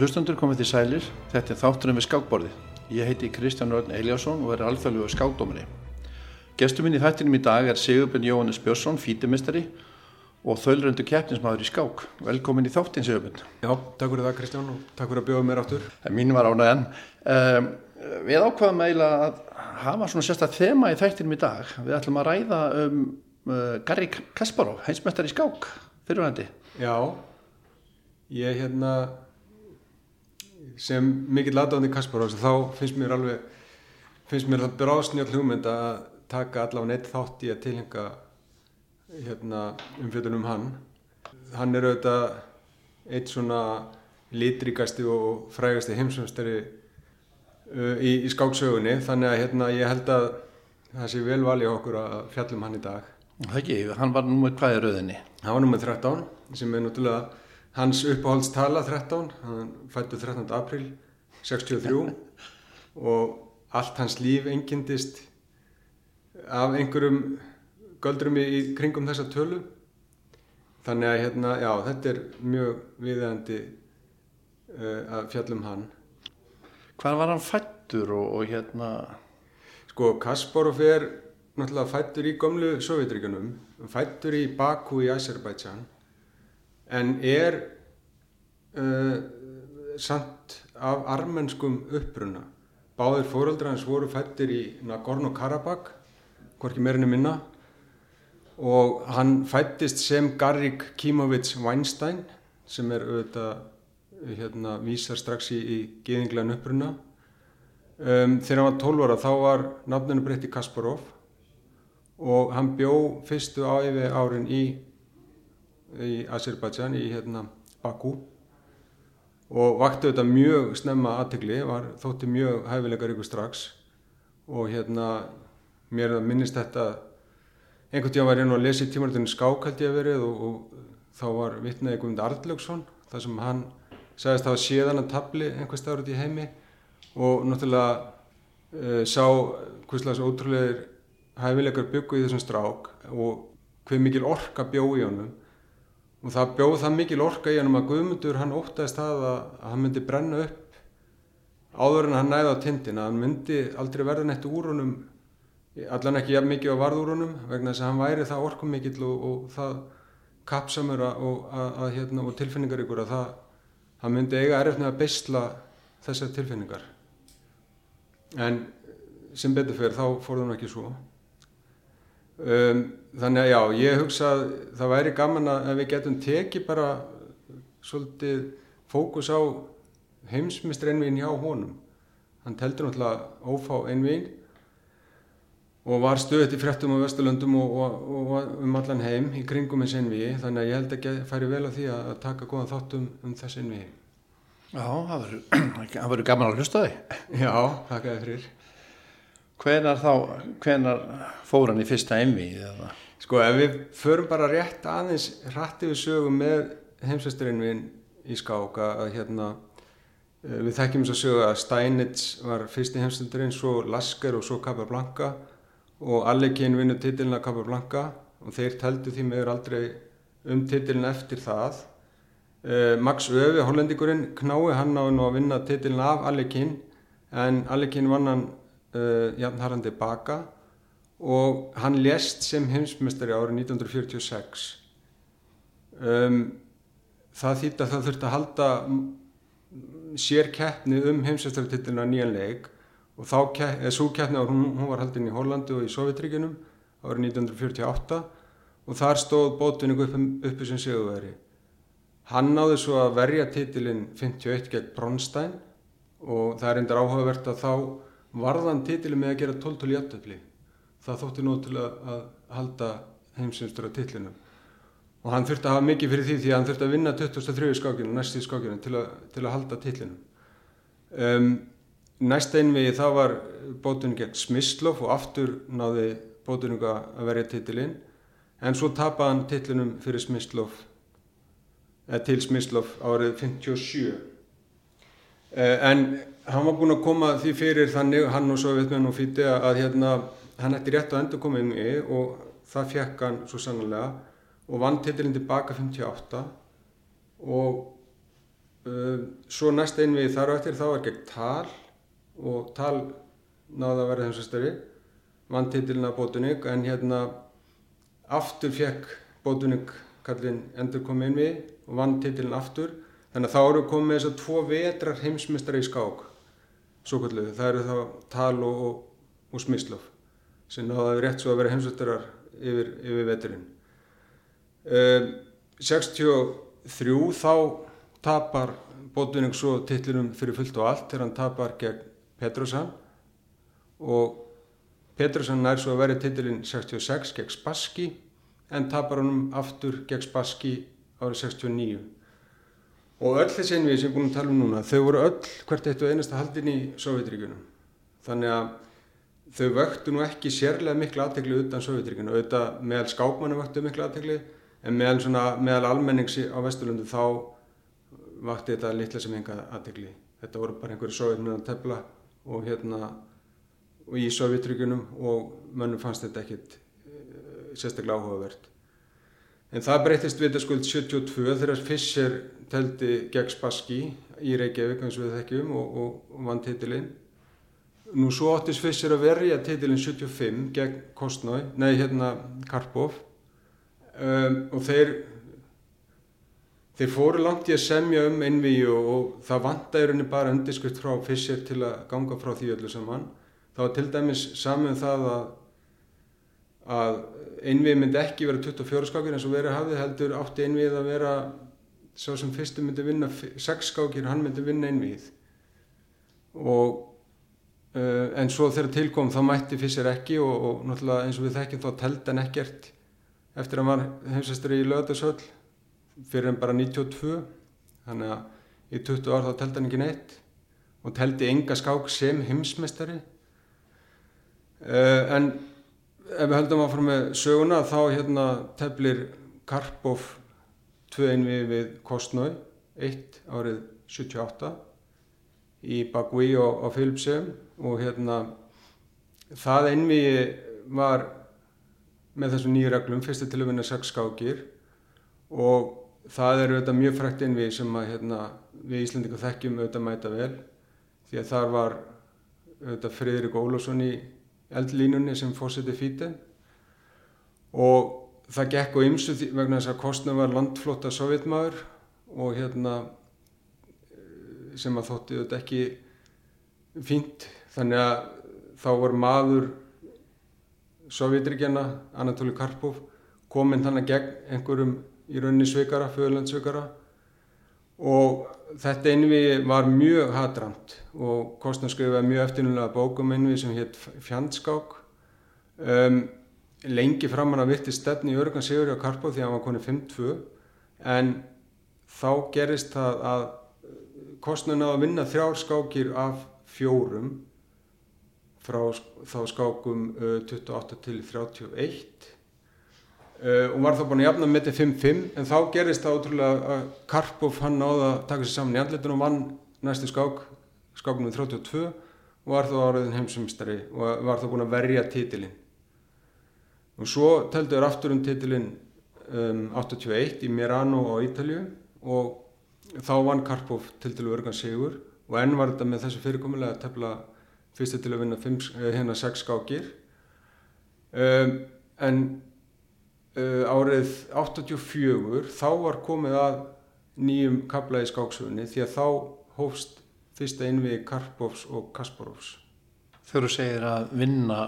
Góður hlustundur komið til sælir, þetta er þátturinn við skákborði. Ég heiti Kristján Örn Eliasson og er alþjóðlegu skákdómari. Gestur minn í þættinum í dag er Sigurbjörn Jóhannes Björnsson, fítimestari og þaulröndu keppnismæður í skák. Velkomin í þáttin Sigurbjörn. Já, takk fyrir það Kristján og takk fyrir að bjóða mér áttur. Mín var ánægðan. Um, við ákvaðum eiginlega að hafa svona sérstaklega þema í þættinum í dag. Við ætlum að ræða um uh, Garri Kasparov, heimsmestari í skák, fyrirvændi. Já, ég hérna sem mikill aðdáðandi Kasparov þá finnst mér alveg finnst mér það bráðsnjálf hugmynd að taka allavega neitt þátt í að tilhenga hérna, umfjöldunum hann. Hann er auðvitað eitt svona litrikasti og frægasti heimsumstari uh, í, í skáksögunni þannig að hérna, ég held að það sé vel valið okkur að fjallum hann í dag. Það ekki, hann var nú með hvað í rauðinni? Hann var nú með 13 sem er náttúrulega hans uppáhaldstala 13 hann fættu 13. april 63 og allt hans líf engindist af einhverjum göldrum í kringum þessa tölu. Þannig að hérna, já, þetta er mjög viðeigandi uh, að fjallum hann. Hvað var hann fættur og, og hérna? Sko, Kasparov er náttúrulega fættur í gömlu Sovjetríkanum fættur í Baku í Azerbaijan en er uh, samt af armenskum uppruna. Báðir fóröldra hans voru fættir í Nagorno-Karabakh hvorki meirinni minna og hann fættist sem Garrik Kímovits Weinstein sem er auðvitað hérna vísar strax í, í geðinglegan uppruna. Um, þegar hann var 12 ára þá var nafninu breytti Kasparov og hann bjó fyrstu áifi árin í í Azerbaijan í hérna Baku. Og vakti auðvitað mjög snemma aðtegli, þótti mjög hæfilegar ykkur strax. Og hérna mér minnist þetta einhvern tíma var ég nú að lesa í tímaröndinu skák held ég að verið og, og þá var vittnaði Guðmund Arlöksson þar sem hann sagðist að var séðan að tabli einhver staður út í heimi. Og náttúrulega uh, sá hvistlega svo ótrúlegar hæfilegar byggu í þessum strák og hver mikil orka bjó í honum og það bjóð það mikil orka í hann að Guðmundur hann óttaðist það að, að hann myndi brenna upp áður en hann næði á tindin að hann myndi aldrei verða neitt úr honum allan ekki jafn mikið á varð úr honum vegna þess að hann væri það orkum mikill og, og það kapsamur og, hérna, og tilfinningar ykkur að það hann myndi eiga með að beisla þessar tilfinningar. En sem betur fyrir þá fór það ekki svo. Um, þannig að já, ég hugsa að það væri gaman að við getum tekið bara svolítið fókus á heimsmyndstri einvinn hjá honum. Hann teldur náttúrulega ófá einvinn og var stöðið í frettum á Vesturlöndum og, og, og um allan heim í kringum eins einvið þannig að ég held ekki að færi vel á því að taka góðan þáttum um þess einvið Já, það verður gaman að hlusta þig. Já, þakka þið fyrir Hvenar þá, hvenar fór hann í fyrsta einvið? Sko ef við förum bara rétt aðeins hrætti við sögum með heimsvesturinvin í skáka að hérna við þekkjum þess að sögja að Steinitz var fyrsti heimsvesturin, svo Lasker og svo Capablanca og Allekin vinnu titilina Capablanca og þeir teldu því meður aldrei um titilin eftir það. Max Öfi, hollendingurinn, knái hann á að vinna titilin af Allekin en Allekin vann hann Uh, jafn harðandi baka og hann lést sem heimsmestari árið 1946 um, það þýtti að það þurfti að halda sér keppni um heimsmestartitluna nýjan leik og þá, eða svo keppni hún, hún var haldin í Hollandi og í Sovjetríkinum árið 1948 og þar stóð bótunning upp, uppi sem seguveri hann náði svo að verja titilin 51 gegn Bronstein og það er endur áhugavert að þá varðan titili með að gera 12 í jættöfli það þótti nú til að, að halda heimsumstur á titlinu og hann þurfti að hafa mikið fyrir því því að hann þurfti að vinna 23 skákinu, næstu skákinu til, til að halda titlinu um, næsta einvegi það var bótunum gegn Smyslov og aftur náði bótunum að verja titilin en svo tapaði hann titlinum fyrir Smyslov eða til Smyslov árið 57 uh, en hann var búin að koma því fyrir þannig hann og Sovjetmenn og Fíti að hérna, hann ætti rétt að endur koma inn í og það fekk hann svo sannlega og vann titilinn tilbaka 58 og uh, svo næst einvið þar á eftir þá er gegn tal og tal náða að verða heimsastari vann titilina Bótuník en hérna aftur fekk Bótuník kallinn endur komið inn við og vann titilin aftur. Þannig að þá eru komið þess að tvo vetrar heimsmestari í skák svo kallu, það eru þá tal og, og, og smislov sem náða rétt svo að vera heimsmestarar yfir, yfir veturinn. Um, 63 þá tapar Bótuník svo titlinum fyrir fullt og allt þegar hann tapar gegn Petrosson og Petrosson nær svo að verja titilin 66 gegn Spassky en tapar honum aftur gegn Spassky árið 69 og öll þessi einvið sem ég er búin að tala um núna þau voru öll hvert eitt og einasta haldin í Sovjetríkunum þannig að þau vöktu nú ekki sérlega miklu aðtegli utan Sovjetríkunum auðvitað meðal skákmannu vöktu miklu aðtegli en meðal, svona, meðal almennings á Vesturlundu þá vakti þetta litla sem enga aðtegli þetta voru bara einhverju sovjetmenn að tefla og hérna og í Sovjetríkunum og mönnum fannst þetta ekkit uh, sérstaklega áhugavert. En það breytist vitaskuld 72 þegar Fischer teldi gegn Spassky í Reykjavík eins og við þekkjum og, og, og vann titilinn. Nú svo óttis Fischer að verja titilinn 75 gegn Kostnói, nei hérna Karpov um, og þeir þeir fóru langt í að semja um einvíu og það vantæðurinn bara undirskrift frá Fischer til að ganga frá því öllu saman þá er til dæmis saman um það að, að einvið myndi ekki vera 24 skákir eins og verið hafið heldur átti einvið að vera sá sem fyrstu myndi vinna 6 skákir, hann myndi vinna einvið og uh, en svo þegar tilkom þá mætti Fischer ekki og, og náttúrulega eins og við þekkjum þá teld hann ekkert eftir að hann var heimsastri í löðarsöll fyrir en bara 92 þannig að í 20 ár þá teld hann ekki neitt og teldi enga skák sem heimsmestari Uh, en ef við höldum áfram með söguna þá hérna teflir Karpov 2-1 við, við Kostnói 1 árið 78 í Bagui og, og Philipsheim og hérna það einvið var með þessum nýju reglum fyrstu til að vinna 6 skákir. Og það er auðvitað mjög frækt einvið sem að hérna, við Íslandingu þekkjum auðvitað mæta vel því að þar var auðvitað Friðrik Ólafsson í eldlínunni sem fórseti fíti og það gekk á ymsu vegna þess að Kostner var landflotta sovjetmaður og hérna sem að þótti þetta ekki fínt. Þannig að þá var maður Sovjetríkjana, Anatoli Karpov kominn þannig gegn einhverjum í rauninni sveikara, föðurlandsveikara og þetta einvið var mjög hatramt og Kostner skrifaði mjög eftirnulega bókum einvið sem hétt Fjandskák. Um, lengi framann að virti stefni í örgan Sigurði á Karpov því að hann var konið 5-2 en þá gerist það að Kostner náði að vinna þrjár skákir af fjórum frá þá skákum uh, 28 til 31 Uh, og var þá búin að jafna með þetta 5-5 en þá gerist það ótrúlega að Karpov hann náða að taka sér saman í andletun og vann næstu skák skáknum 32 og var þá áriðin heimsumstari og var þá búin að verja titilinn. Og svo telduður aftur um titilinn um, 81 í Mirano á Ítalju og þá vann Karpov til til örgan sigur og enn var þetta með þessu fyrirkomulega að tefla fyrstu til að vinna 5, hérna 6 skákir. Um, en árið 84 þá var komið að nýjum kabla í skáksugunni því að þá hófst fyrsta einvið Karpovs og Kasparovs. Þegar þú segir að vinna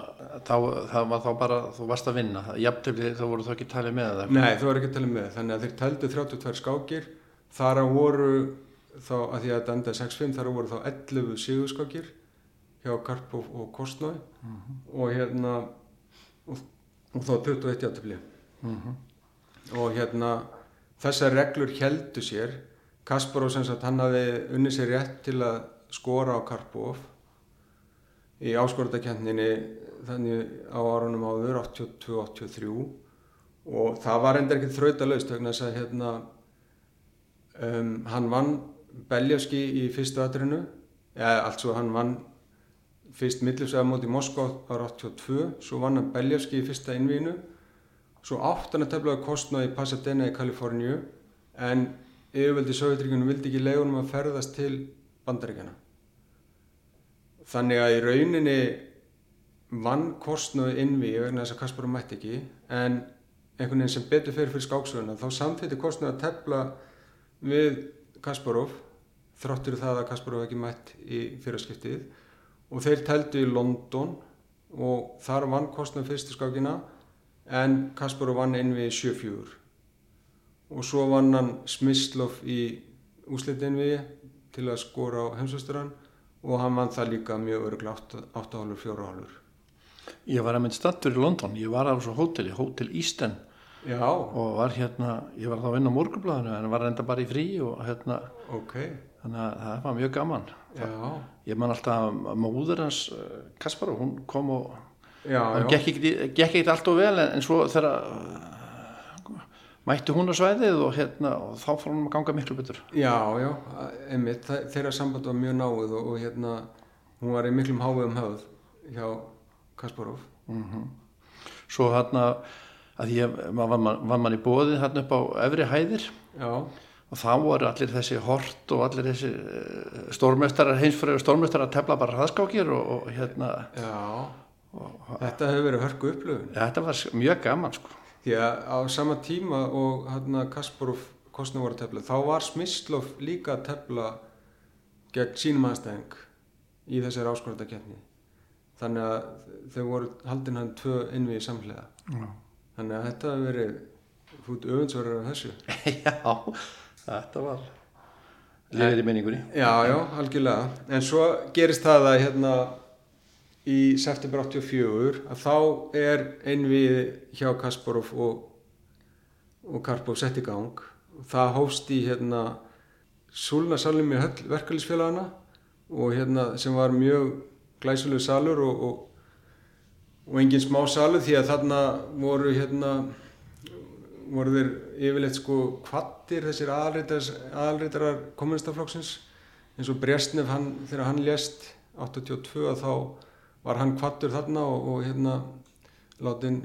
þá, það var þá bara, þú varst að vinna jafntöfli þá voru þú ekki talið með það? Nei, þú voru ekki talið með, þannig að þeir tældu 32 skákir, þar að voru þá, að því að þetta enda 6-5 þar að voru þá 11 síðuskákir hjá Karpov og Kostnói mm -hmm. og hérna og, og þá 21 jafntöfli Mm -hmm. og hérna þessar reglur heldu sér. Kasparov sem sagt hann hafi unni sér rétt til að skora á Karpov í áskorðakendinni þannig á árunum áður 82-83 og það var endur ekkert þrautalöst vegna þess að hérna um, hann vann Beljavski í fyrstu aðrinu eða altså hann vann fyrst millifsæða móti Moskva ára 82 svo vann hann Beljavski í fyrsta innvínu svo áttan að teflaði kostnaði í Pasadena í Kaliforníu en yfirvöldi Sovjetríkunum vildi ekki leiðunum að ferðast til bandaríkjana þannig að í rauninni vann kostnaðu innví vegna þess að Kasparov mætti ekki en einhvern veginn sem betur fyrir fyrir skáksöguna þá samþýtti kostnaðu að tefla við Kasparov þráttur það að Kasparov ekki mætt í fyrirskiptið og þeir teldu í London og þar vann kostnaðu fyrstu skákina en Kasparov vann innví 7-4 og svo vann hann Smyslov í úslitinvi til að skora á heimsvösturann og hann vann það líka mjög öruglega 8 hálfur, 4 hálfur. Ég var að mynd stattur í London, ég var á þessu hóteli, Hótel Easton. Já, og var hérna, ég var þá inn á morgublaðinu en var enda bara í frí og hérna, ok, þannig að það var mjög gaman. já, Ég man alltaf móður hans eh, Kasparov, hún kom og hann gekk ekkert allt of vel en, en svo þegar mætti hún á svæðið og, hérna, og þá fór hún að ganga miklu betur. já, já, einmitt, þeirra samband var mjög náið og, og hérna, hún var í miklum háum höfð hjá Kasparov. Svo hérna, að ég var, var, var mann í bóði hérna upp á efri hæðir. Já, og þá voru allir þessi hort og allir þessi uh, stórmestarar, heimsfröður stórmestarar tefla bara hraðskákir og, og hérna, já, þetta hefur verið hörku upplöfun. þetta var mjög gaman sko. Því að á sama tíma og hérna Kasparov kostnum voru að tefla, þá var Smyslov líka að tefla gegn sínum aðstæðing í þessari áskorðarkeppni. Þannig að þau voru haldin hann tvö innvið samhlega. Já. Þannig að þetta hefur verið fút öfundsverður af þessu. Já, þetta var lifir í minningunni. Já, já, algjörlega. En svo gerist það að hérna í september 84 að þá er einvið hjá Kasparov og, og Karpov sett í gang. Það hófst í hérna Súlna salum í verkefælisfélagana og hérna sem var mjög glæsulegu salur og, og, og engin smá salur því að þarna voru hérna voru þeir yfirleitt sko kvattir þessir aðalreitarar kommunistaflokksins eins og Brestnef hann, þegar hann lést 82 þá var hann kvattur þarna og, og hérna látin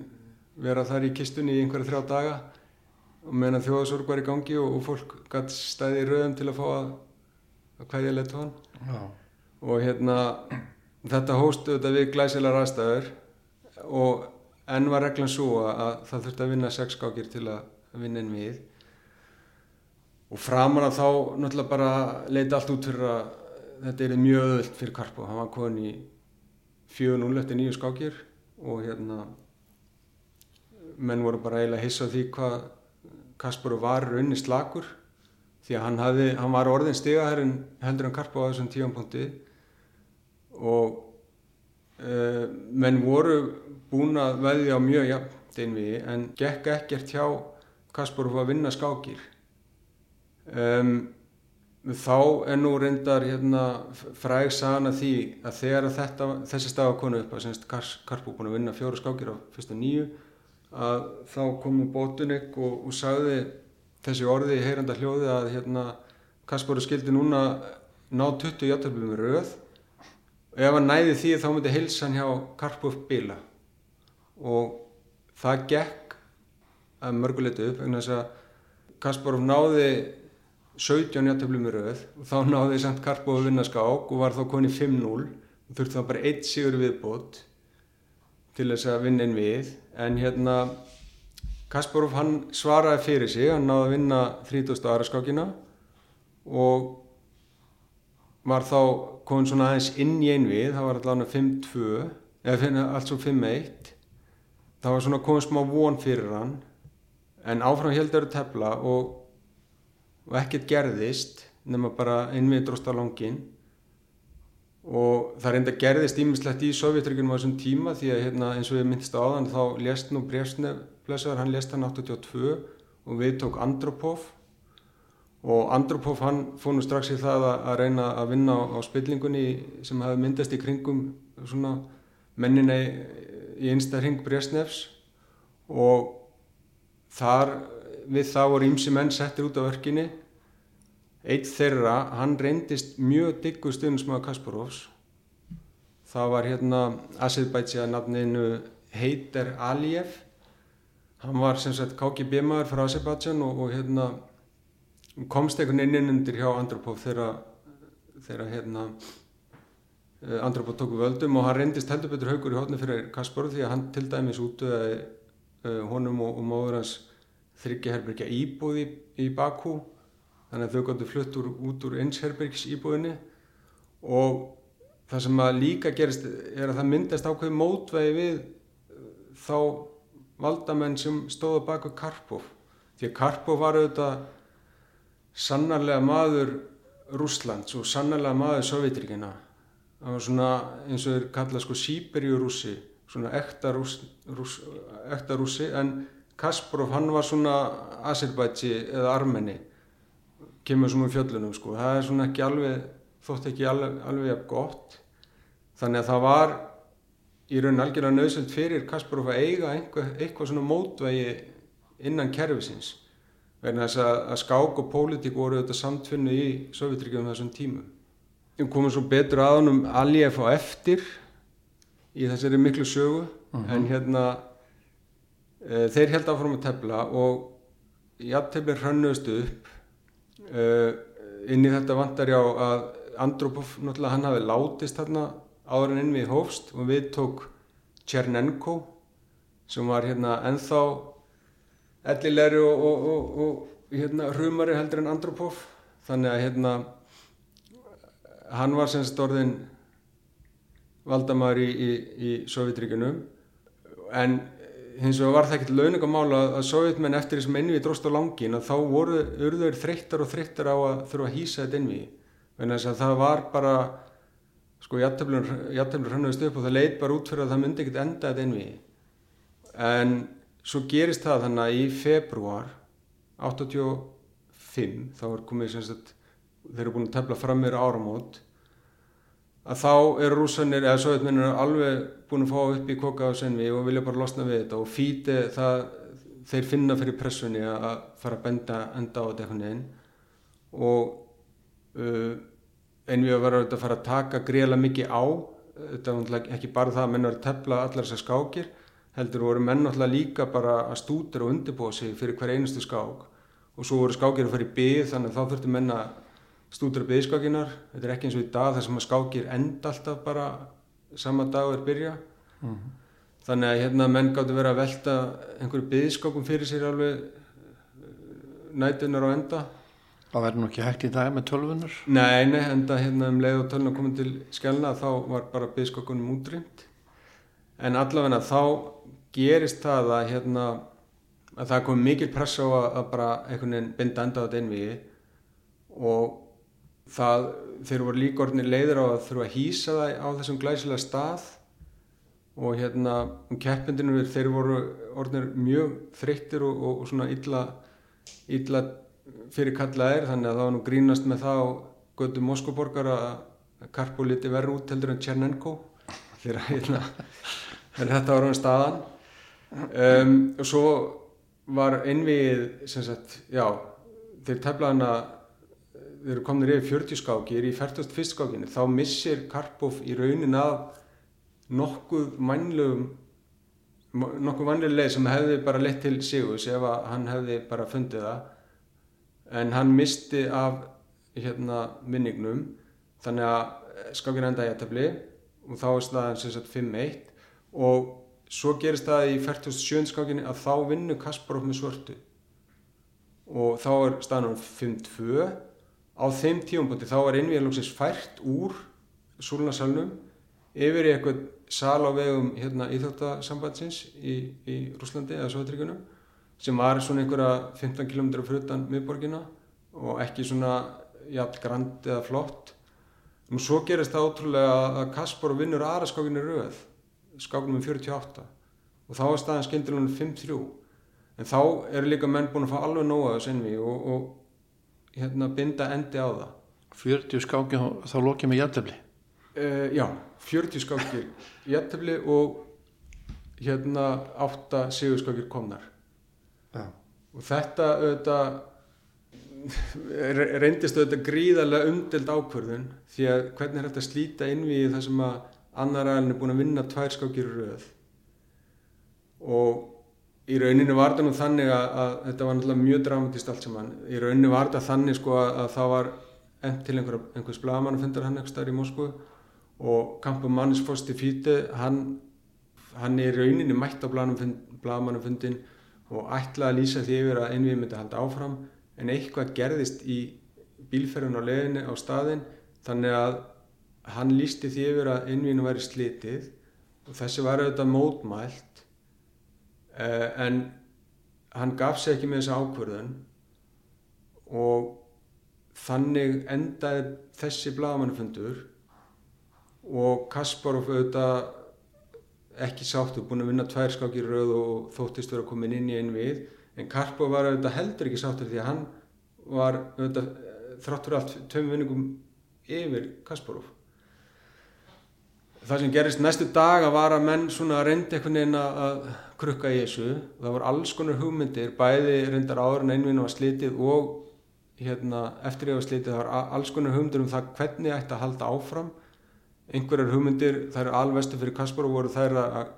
vera þar í kistunni í einhverja þrjá daga og meðan þjóðasorg var í gangi og, og fólk gætt stæði í rauðum til að fá að, að kvæðja letu hann. Já. og hérna þetta hóstu þetta við glæsilega ræðstæður og enn var reglan svo að, að það þurfti að vinna sex skákir til að vinna inn við. Og framan að þá náttúrulega bara leita allt út fyrir að þetta er mjög öðvöld fyrir Karpo. Hann var komin í 4-0 eftir nýju skákir og hérna menn voru bara eiginlega hissa á því hvað Kasparu var raunni slakur því að hann, hafði, hann var orðin stigaherrin heldur en Karpo á þessum tífampunkti og uh, menn voru búin að veðja á mjög jafnt einvið en gekk ekkert hjá Kasparov að vinna skákir. Um, þá er nú reyndar hérna, fræg sana því að þegar þetta, þessi stað var konu upp að semst Karpo búin að vinna fjóru skákir á fyrsta nýju að þá komu Botunik og, og sagði þessi orði í heyranda hljóði að hérna, Kasparov skildi núna ná 20 játtöflum með röð. Og ef hann næði því þá myndi heilsan hjá Karpov bila. Og það gekk að mörguleitu upp vegna þess að Kasparov náði 17 játtöflum í röð og þá náði samt Karpov að vinna skák og var þá konið 5-0 og þurfti þá bara eitt sigur viðbót til þess að vinna inn við. En hérna Kasparov hann svaraði fyrir sig hann náði að vinna 30. aðra skákina og var þá komin svona aðeins inn í einvið, það var allavega 5-2 eða allt svo 5-1 það var svona komin smá von fyrir hann. En áfram heldur tefla og, og ekkert gerðist nema bara einvið drósta langin og það reynda gerðist ímislegt í Sovjetryggjunum á þessum tíma því að hérna, eins og ég myndist á þann þá lést nú Brefsnef blessaður, hann lést hann 82 og við tók Andropov. Og Andropov hann fór nú strax í það að, að reyna að vinna á, á spillingunni sem hafi myndast í kringum svona menninni í einsta hring Brefsnefs og þar við það voru ímsi menn settir út af örkinni eitt þeirra, hann reyndist mjög diggu stundismöða Kasparovs. Það var hérna Azerbaidsja nafninu Heider Aliyev. Hann var sem sagt KGB maður frá Azerbaidsjan og, og hérna komst einhvern veginn inn undir hjá Andropov þegar þegar hérna uh, Andropov tóku völdum og hann reyndist heldur betur haugur í hótni fyrir Kasparov því að hann til dæmis útöði uh, honum og, og móður hans þryggjaherbergja íbúði í, í Bakú þannig að þau gáttu flutt úr, út úr einsherbergs íbúðinni. Og það sem að líka gerist er að það myndast ákveði mótvegi við uh, þá valdamenn sem stóða baka Karpov. Því að Karpov var auðvitað sannarlega maður Rúslands og sannarlega maður Sovjetríkina það var svona eins og þeir kalla sko Sýberjurússi svona ekta rússi. En Kasparov hann var svona Azerbaidsji eða Armeni kemur svona um fjöllunum sko það er svona ekki alveg þótt ekki alveg, alveg gott þannig að það var í raun algjörlega nöðsöld fyrir Kasparov að eiga eitthvað, eitthvað svona mótvegi innan kerfisins vegna þess að, að skák og pólitík voru þetta samtfinnu í Sovjetríkjum þessum tímum. Við komum svo betur að honum Aliyev á eftir í þessari miklu sögu uh -huh. en hérna þeir held áfram að tefla og jafnteflir hrannuðust upp. E, inn í þetta vantar já að Andropov náttúrulega hann hafi látist þarna áður en inn við hófst og við tók Tjernenko sem var hérna ennþá ellilegri og, og, og, og hérna, hrumari heldur en Andropov. Þannig að hérna, hann var semst orðin valdamæður í, í, í Sovjetríkunum en hins vegar var það ekkert launingamála að Sovjetmenn eftir þessum innví dróst á langin að þá voru urður þreyttar og þreyttar á að þurfa að hýsa þetta innví en þess að það var bara sko jættöflur hannuðist upp og það leit bara út fyrir að það myndi ekkert enda þetta innví en svo gerist það þannig að í februar 85 þá er komið sem sagt þeir eru búin að tefla fram meira áramót að þá eru rúsanir eða sovjetmennir alveg búin að fá upp í koka á senvi og vilja bara losna við þetta og fíti það þeir finna fyrir pressunni að fara að benda enda á þetta eitthvað neginn og uh, en við varum að fara að taka greiðlega mikið á þetta var ekki bara það að menn var að tefla allar þessar skákir heldur voru menn náttúrulega líka bara að stútur og undirbúa sig fyrir hver einustu skák. Og svo voru skákir að fara í byð þannig að þá þurftu menn að stútur að byðskákinar þetta er ekki eins og í dag þar sem að skákir enda alltaf bara sama dag er byrja mm -hmm. þannig að hérna menn gáttu verið að velta einhverju byðskákum fyrir sér alveg eh, nætunar á enda Það verður nú ekki hægt í dag með tölvunar? Nei, nei, enda hérna um leið og tölvuna komið til skjálna þá var bara byðskákunum útrýmt en allavega þá gerist það að, hérna, að það kom mikil press á að, að bara einhvern veginn binda enda á þetta innvíði og það, þeir voru líka orðinir leiður á að þurfa að hýsa það á þessum glæsilega stað. Og hérna um keppindinu þeir voru orðinir mjög þreyttir og, og, og svona illa, illa fyrir kallaðir þannig að það var nú grínast með það á götu Moskoborgar að Karpo liti verður út heldur en Tjernenko þegar hérna, þetta var um staðan. Um, og svo var einvið sem sagt, já þeir teflaðan að þeir eru komin yfir 40 skákir í 41 skákinu þá missir Karpov í raunin að nokkuð mannlegum nokkuð mannlega leið sem hefði bara lett til Sigus ef hann hefði bara fundið það. En hann misti af hérna minnignum þannig að skákinu enda í að tefli og þá er staðan sem sagt 5-1 og svo gerist það í 47. skákinni að þá vinnur Kasparov með svörtu. Og þá er staðnum 5-2 á þeim tíumbúndi þá er innvíðalóksins fært úr súlunarsalunum yfir í eitthvað sal á vegum hérna, íþjóttasambandsins í, í Rúslandi eða Sovjetríkunum sem var svona einhverja 15 km frutan miðborgina og ekki svona jafn grand eða flott. Og svo gerist það ótrúlega að Kasparov vinnur aðra skákinni rauð skáknum um 48 og þá er staðan skindilunum 5-3 en þá eru líka menn búin að fá alveg nóga þessu envi og, og hérna binda endi á það. 40 skáki þá lokið með jættefli uh, já, 40 skáki jættefli og hérna 8 sigurskákir komnar. Já. og þetta auðvitað reyndist auðvitað gríðarlega umdelt ákvörðun því að hvernig er þetta að slíta inn við það sem að annar aðalinn er búin að vinna tvær skákir rauð og í rauninu var þetta nú þannig að, að þetta var náttúrulega mjög dramatist allt saman. Í rauninu var þetta þannig sko að, að það var enn til einhver, einhvers blagamannafundar hann eitthvað starf í Moskvu og Kampo Mannisfosti Fíti hann, hann er í rauninu mætt á blagamannafundin og ætlaði að lýsa því yfir að einvið myndi halda áfram en eitthvað gerðist í bílferðun á leðinu á staðin þannig að hann lýsti því yfir að einvinu væri slitið og þessi var auðvitað mótmælt en hann gaf sér ekki með þessa ákvörðun og þannig endaði þessi blagamannafundur og Kasparov auðvitað ekki sáttu, búin að vinna tvær skákir rauð og þóttist verið að koma inn í einn við. En Karpov var auðvitað heldur ekki sáttur því að hann var auðvitað þráttur allt töfum vinningum yfir Kasparov það sem gerist næstu daga var að menn svona reyndi einhvern veginn að krukka í þessu það voru alls konar hugmyndir bæði reyndar áður en einvinn var slitið og hérna, eftir ég var slitið það var alls konar hugmyndir um það hvernig ætti að halda áfram. Einhverjar hugmyndir, það eru alvestu fyrir Kasparov voru þær að,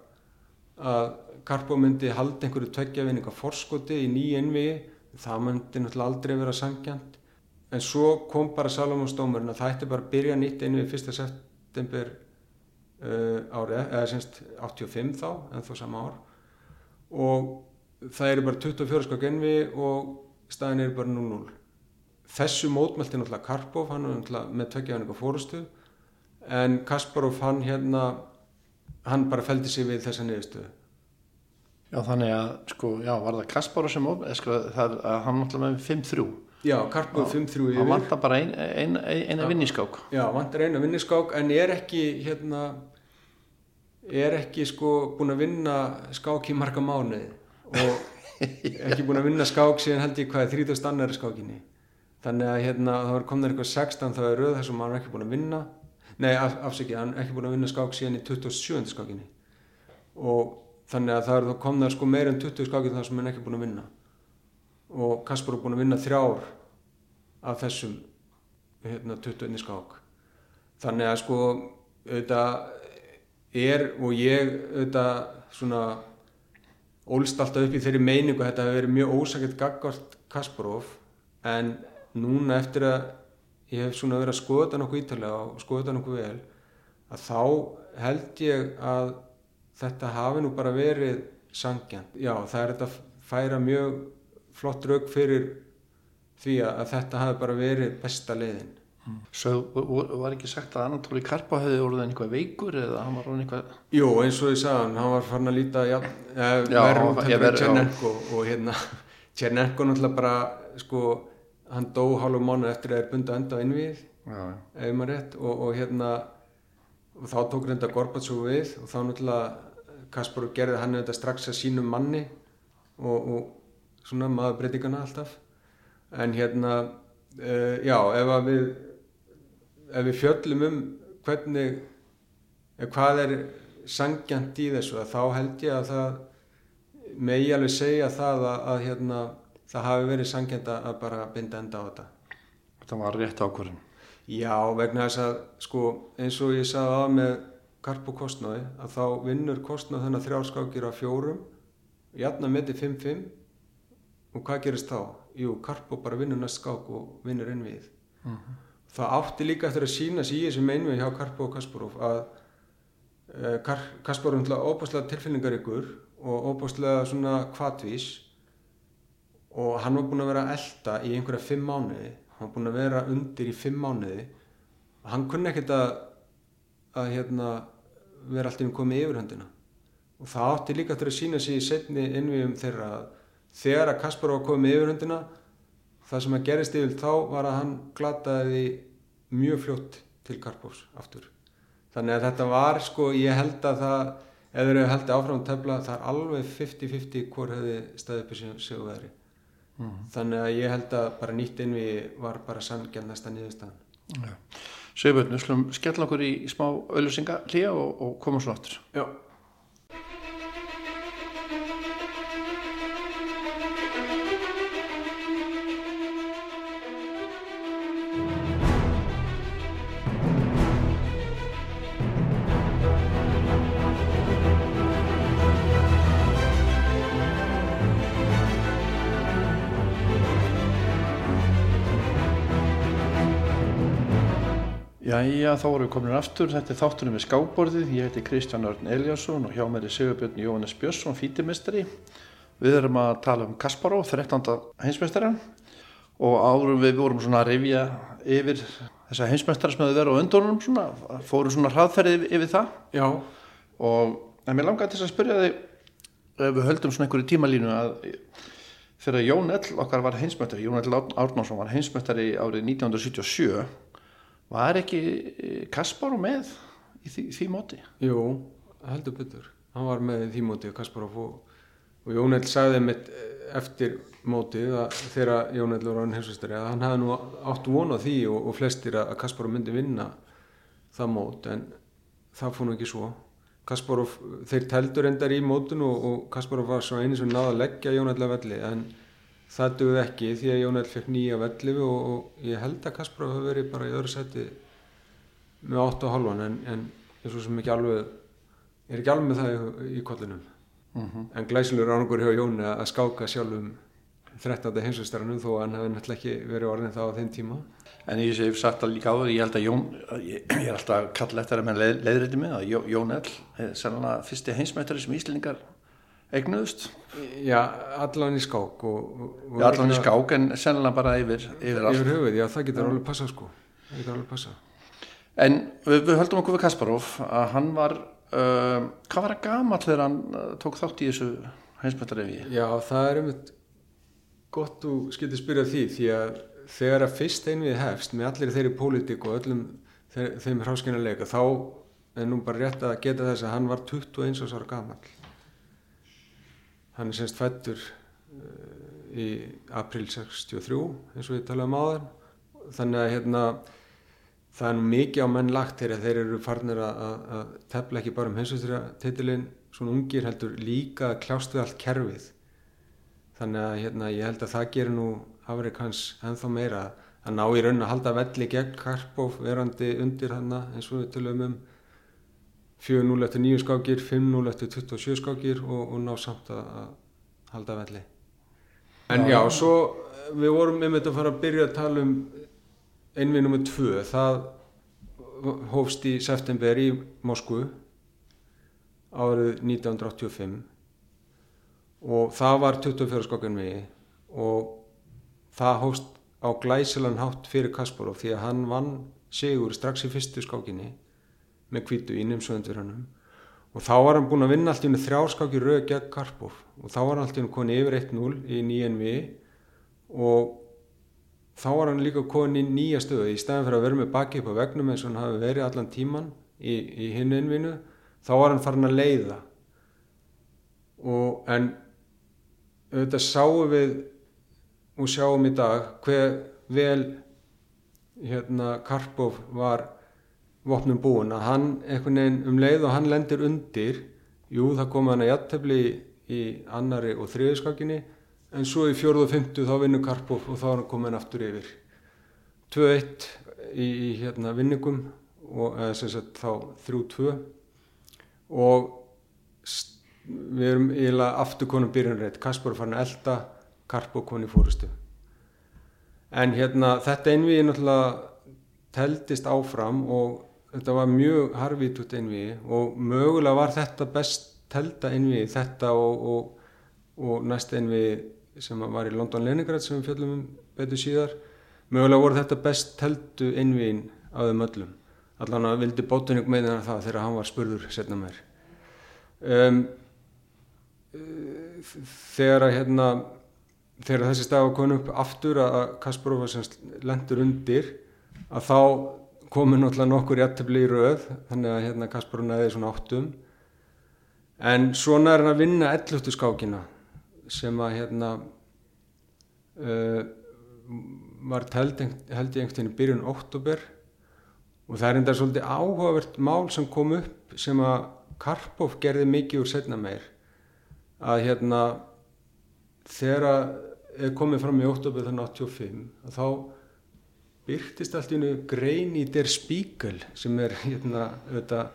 að Karpo myndi halda einhverju tveggjafinninga forskoti í nýja innvigi það myndi náttúrulega aldrei vera sangjant en svo kom bara Salomonsdómurinn að það ætti bara að byrja nýtt innvigi 1. september árið, eða semst 85 þá, en þó sama ár. Og það eru bara 24 skakk innvigi og staðin eru bara 0-0 þessu mótmælti náttúrulega Karpov, hann er náttúrulega með tveggjafinninga fórustu en Kasparov hann hérna hann bara feldi sig við þessa niðurstöðu. Já þannig að sko, já var það Kasparov sem of, sko, það, hann náttúrulega með 5-3 Já, Karpov 5-3 yfir. Hann vantar bara eina ein, ein, ein vinniskák Já, vantar eina vinniskák en er ekki hérna er ekki sko búin að vinna skák í marga mánuði og ekki búin að vinna skák síðan held ég hvað er 30 annari skákinni. Þannig að hérna það var komnað eitthvað 16 þá er rauð þessum hann er ekki búin að vinna. Nei af, afsækja, hann er ekki búin að vinna skák síðan í 27. skákinni. Og þannig að það er þá komnað sko meir en 20 skákinn þar sem hann er ekki búin að vinna. Og Kaspar er búin að vinna þrjár af þessum hérna 21 skák. Þannig að sko auðvitað er og ég auðvitað svona ólst alltaf upp í þeirri meiningu þetta hefur verið mjög ósakett gaggart Kasparov en núna eftir að ég hef svona verið að skoða þetta nokkuð ítalega og skoða þetta nokkuð vel að þá held ég að þetta hafi nú bara verið sangjant. Já, það er þetta færa mjög flott raug fyrir því að þetta hafi bara verið besta leiðin. Svo var ekki sagt að Anatoli Karpa hefði orðið einhvað veikur eða hann var orðið einhvað... Jú, eins og ég sagði hann, var farin að líta ja, verður út hefur Tjernenko og hérna Tjernenko náttúrulega bara sko hann dó hálfum mánu eftir að er bundið að enda á innvíð ef maður rétt og, og hérna og þá tók reynda Gorbatsov við og þá náttúrulega Kasparov gerði hann þetta strax að sínum manni og, og svona maður breytingana alltaf. En hérna uh, já ef að við ef við fjöllum um hvernig hvað er sangjant í þessu þá held ég að það megi alveg segja það að, að hérna það hafi verið sangjant að bara binda enda á þetta Það var rétt ákvörðin Já, vegna þess að sko eins og ég sagði að með karp og kostnáði að þá vinnur kostnáð þennan þrjárskákir á fjórum jafna með til 5-5 og hvað gerist þá? Jú, karp og bara vinnur næst skák og vinnur inn við uh -huh. Það átti líka eftir að sína sig í þessum einvið hjá Karpo og Kasparov að eh, Kasparov er óbúslega tilfinningar ykkur og óbúslega svona kvatvís og hann var búin að vera að elda í einhverja fimm mánuði hann var búin að vera undir í fimm mánuði. Og hann kunni ekkert að, að hérna, vera alltaf um komið yfir höndina. Og það átti líka eftir að sína sig í setni innviðum þeirra að þegar að Kaspar var komið yfir höndina það sem að gerist yfir þá var að hann glataði mjög fljótt til Karpovs aftur. Þannig að þetta var sko ég held að það þeir eru held áfram tefla það er alveg 50-50 hvort hefði staðið upp í sig og veðri. Mm þannig að ég held að bara nýtt innvi var bara sanngjarnasta nýðustan ja. Sjöfjörn, við slum skella okkur í smá auðlusinga hlýja og, og koma svo áttur Já Jæja, þá vorum við komin aftur. Þetta er þáttunum með skáborðið. Ég heiti Kristján Örn Eliasson og hjá mér er Sigurbjörn Jóhannes Björnsson, fítimestari. Við erum að tala um Kasparov, 13. heimsmestari og árum við vorum svona að rifja yfir þessa heimsmestari sem hefur verið á öndunum svona, fórum svona hraðferðið yfir það. Já. Og en mér langaði til að spyrja þig, ef við höldum svona einhverju tímalínu að þegar Jón Ell okkar var heimsmestari, Jón Ell Árnánsson var heimsmestari árið 1977 Var ekki eh, Kasparov með í því, því móti? Jú, heldur betur. Hann var með í því móti Kasparov og, og Jónel sagði mitt eftir mótið að þegar Jónel var á hann heimsvistari að hann hefði nú átt vonað því og, og flestir að Kasparov myndi vinna það mót en það fór nú ekki svo. Kasparov, þeir teldur endar í mótun og, og Kasparov var svo eini sem náða að leggja að velli en það dögði ekki því að Jónel fekk nýja velli og, og ég held að Kasparov hafi verið bara í öðru seti með 8,5 en, en eins og sem ekki alveg er ekki alveg með það í, í kollinum mm -hmm. en glæsilur árangur hjá Jóni að skáka sjálfum 13. heimsvæstaranum þó að hann hefði náttúrulega ekki verið orðin þá á þeim tíma En ég hef sagt það líka á því, ég held að Jón, ég, er alltaf að kalla eftir að með leið, leiðrætti mig að Jón Ell er sannlega fyrsti heimsmættari sem Íslingar eignuðust? Já, allan í skák og, og Já, allan í skák en sennilega bara yfir Yfir, yfir höfuð, já, það getur alveg passa sko. Það getur alveg passa En við, við höldum okkur við Kasparov að hann var uh, hvað var það gamall þegar hann uh, tók þátt í þessu heimsmyndarefi? Já, það er einmitt gott þú skiltir spyrja því því að þegar að fyrst einvið hefst með allir þeirri pólitík og öllum þeir, þeim hráskinarleika þá er nú bara rétt að geta þess að hann var 21 ára gamall hann er semst fættur uh, í april 63 eins og við talaðum á þann þannig að hérna það er mikið á menn lagt þegar þeir eru farnir að, tefla ekki bara um heimsveistri titilinn svona ungir heldur líka að kljást við allt kerfið. Þannig að hérna ég held að það gerir nú afreik hans ennþá meira að ná í raun að halda velli gegn Karpov verandi undir hann eins og við tölum um 4-0 eftir 9 skákir, 5-0 eftir 27 skákir og, og ná samt að, að halda velli. En já, já svo eh, við vorum einmitt að fara að byrja að tala um einvið nummið 2, það hófst í september í Moskvu árið 1985 og það var 24 skákinn við og það hófst á glæsilan hátt fyrir Kasparov því að hann vann sigur strax í fyrstu skákinni með kvítu í nýmsöðundurannum og þá var hann búin að vinna allt í unni þrjáskáki rauð gegn Karpov. Og þá var hann allt í unni koni yfir 1-0 í nýjan við. Og þá var hann líka koni í nýja stöðu. Í staðin fyrir að vera með baki upp á vegnum eins og hann hafi verið allan tíman í, í hinn innvinu þá var hann farin að leiða. Og en auðvitað sáum við og sjáum í dag hver vel hérna Karpov var vopnum búin að hann einhvern veginn um leið og hann lendir undir jú það kom hann að jættefli í annari og þriðiskakinni en svo í fjörðu og fymtu þá vinnur Karpov og þá er hann komin aftur yfir. 2-1 í, í hérna vinningum og eða sem sagt þá 3-2 og við erum eiginlega aftur konum byrjunreitt Kaspar fann að elda Karpov koni fórustu en hérna þetta einvið náttúrulega teldist áfram og þetta var mjög harfítut einvið og mögulega var þetta best telda einvið þetta og, og, og næst einvið sem var í London Leningrad sem við fjöldum um betur síðar. Mögulega voru þetta best teldu einviðin á þeim öllum. Allan að vildi bótunig meðan það þegar hann var spurður setna mér um, þegar að hérna þegar þessi stað var konum upp aftur að Kasparov lendur undir að þá komu náttúrulega nokkur jættibli í rauð þannig að hérna Kaspar næði svona áttum. En svona er hann að vinna elluftu skákina sem að hérna uh, var held, ég einhvern veginn í byrjun oktober og það er enda svolítið áhugavert mál sem kom upp sem að Karpov gerði mikið úr setna meir. Að hérna þegar að komið fram í oktober þannig 85 að þá byrtist allt í hennu grein í Der Spiegel sem er hérna þetta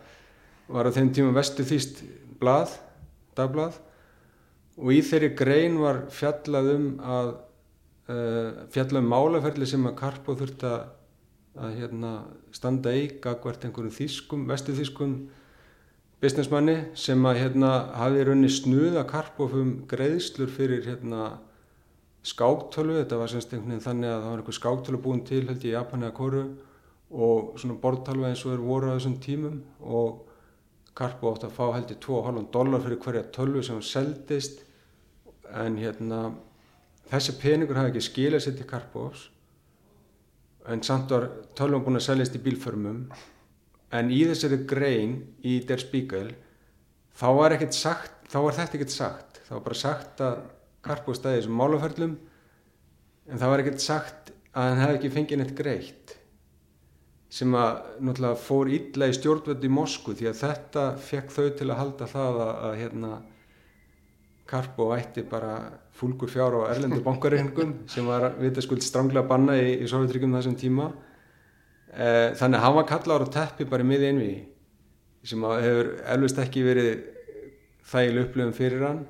var á þeim tíma vestu þýst blað, dagblað og í þeirri grein var fjallað um að uh, fjallað um málaferli sem að Karpo þurft að að hérna, standa í gagvart einhverjum þýskum, vestu þýskum businessmanni sem að hérna, hafi raunni snuða Karpov um greiðslur fyrir hérna, skáktölu, þetta var semst einhvern veginn þannig að það var einhver skáktölu búin til held í Japani að Kóru og svona borðtalva eins og er voru á þessum tímum og Karpo átti að fá held í 2,5 dólar fyrir hverja tölvu sem hann seldist. En hérna þessi peningur hafi ekki skilað sér til Karpovs en samt var tölvun búin að seljast í bílförmum. En í þessari grein í Der Spiegel þá var, sagt, þá var þetta ekkert sagt. Þá var bara sagt að Karpo stæði þessum málaferlum en það var ekkert sagt að hann hefði ekki fengið neitt greitt sem að náttúrulega fór illa í stjórnvöldi í Moskvu því að þetta fekk þau til að halda það að, að hérna Karpo ætti bara fúlgur fjár á erlendu bankareikningum sem var vitaskuld stranglega banna í, í Sovjetryggum þessum tíma. E, þannig að hann var kallar á teppi bara í miði einvi sem hefur elvist ekki verið þægileg upplöfum fyrir hann.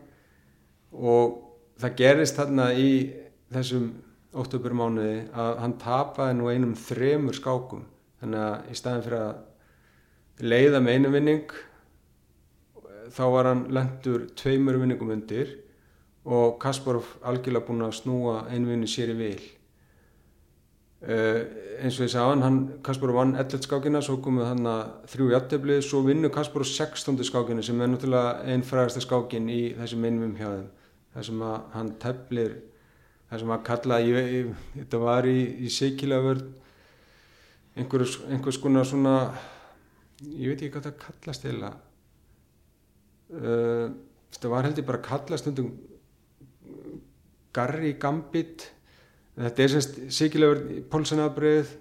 Og það gerist þarna í þessum óttöpurmánuði að hann tapaði nú einum þremur skákum. Þannig að í staðin fyrir að leiða með einu vinning þá var hann lendur tveimur vinningum undir og Kasparov algjörlega búin að snúa einu vinni sér í vil. Uh, eins og ég sagði hann Kasparov vann 11 skákina svo komið hann að þrjú jætteflið svo vinnu Kasparov 16 skákina sem er náttúrulega einn frægasta skákin í þessum einum hjá þeim þar sem að hann teflir þar sem að kalla ég, ég, þetta var í, í Sikilaförð einhvers, einhvers konar svona ég veit ekki hvað það kallast eða uh, þetta var heldur bara kallast um Garri Gambit. Þetta er semst sikilegur pólsanabrið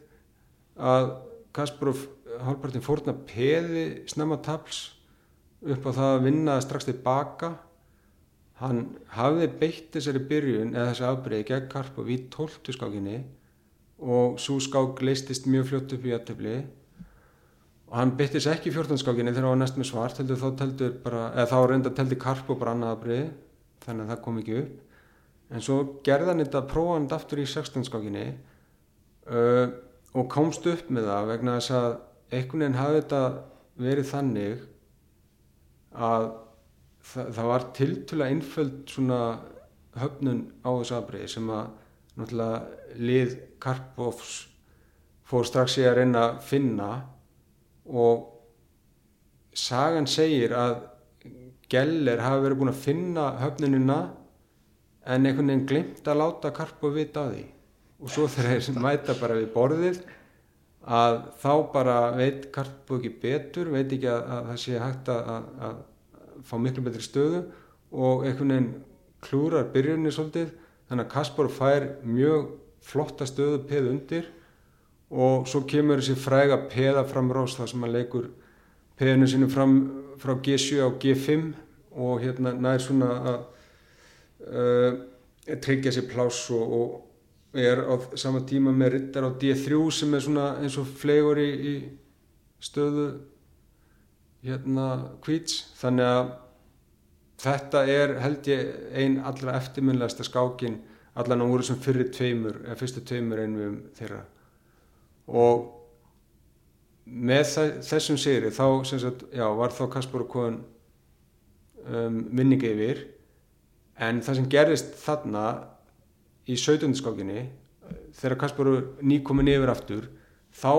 að Kasparov hálfpartin fórna peði snemma tafls upp á það að vinna strax tilbaka hann hafði beitt þessari byrjun eða þessi afbreiði gegn Karpov í tóltu skákinni og svo skák leistist mjög fljótt upp í aðtöfli og hann byttist ekki í fjórtanskákinni þegar hann var næst með svart heldur þá teldur bara, eða þá reynda teldi karp og bara annað aðbrið þannig að það kom ekki upp. En svo gerði hann þetta prófand aftur í sextanskákinni uh, og komst upp með það vegna þess að einhvern veginn hafði þetta verið þannig að það, það var tiltula einföld svona höfnun á þessu aðbrið sem að náttúrulega lið Karpovs fór strax í að reyna að finna og sagan segir að Geller hafi verið búin að finna höfninuna en einhvern veginn glimt að láta Karpov vita á því. Og svo þegar þeir mæta bara við borðið að þá bara veit Karpov ekki betur, veit ekki að, að það sé hægt að, að, að fá miklu betri stöðu og einhvern veginn klúrar byrjunni svolítið. Þannig að Kasparov fær mjög flotta stöðu peð undir og svo kemur þessi fræga peða fram rás þar sem hann leikur peðinu sinu fram frá G7 á G5 og hérna nær svona að uh, tryggja sér pláss og, og er á sama tíma með ryttar á D3 sem er svona eins og flegur í, í stöðu hérna kvíts þannig að þetta er held ég einn allra eftirminnlegasta skákin allan á úr sem fyrir tveimur eða fyrstu tveimur einum þeirra og með þessum sigri þá sagt, já, var þá Kaspar og Kóðan um, vinningi yfir en það sem gerist þarna í 17. skákinni þegar Kaspar nýkomin yfir aftur þá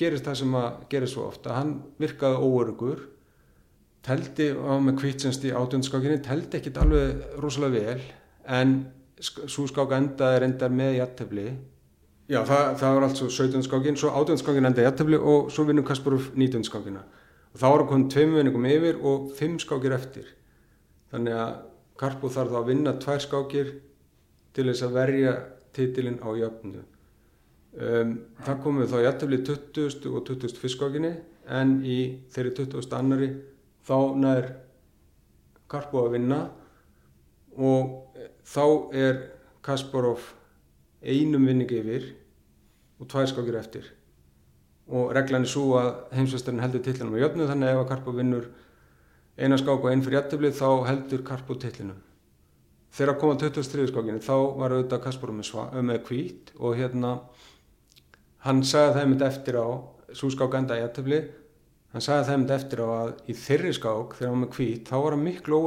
gerist það sem að gerist svo ofta hann virkaði óörugur teldi á með kvitsens í 18. skákinni teldi ekkit alveg rosalega vel en svo skák endaði reyndar með jættefli já það, það var altså 17 skákin svo 18 skákin endaði jættefli og svo vinnum Kasparov 19 skákina. Og þá var hann tveim vinningum yfir og 5 skákir eftir. Þannig að Karpo þarf þá að vinna tvær skákir til þess að verja titilinn á jöfnu um, það komið þá jættefli 20. og 21. skákinni en í þeirri 20. annari þá nær Karpo að vinna og þá er Kasparov einum vinningi yfir og tvær skákir eftir og reglan er svo að heimsvestarinn heldur tillinum á jöfnu þannig að ef að Karpov vinnur eina skák og einn fyrir jættufli þá heldur Karpov tillinum þegar að koma 23. skákinni þá var auðvitað Kasparov með, með kvít og hérna hann sagði það einmitt eftir á svo skák enda í aðtöfli hann sagði það einmitt eftir á að í þeirri skák þegar hann var með hvít þá var hann miklu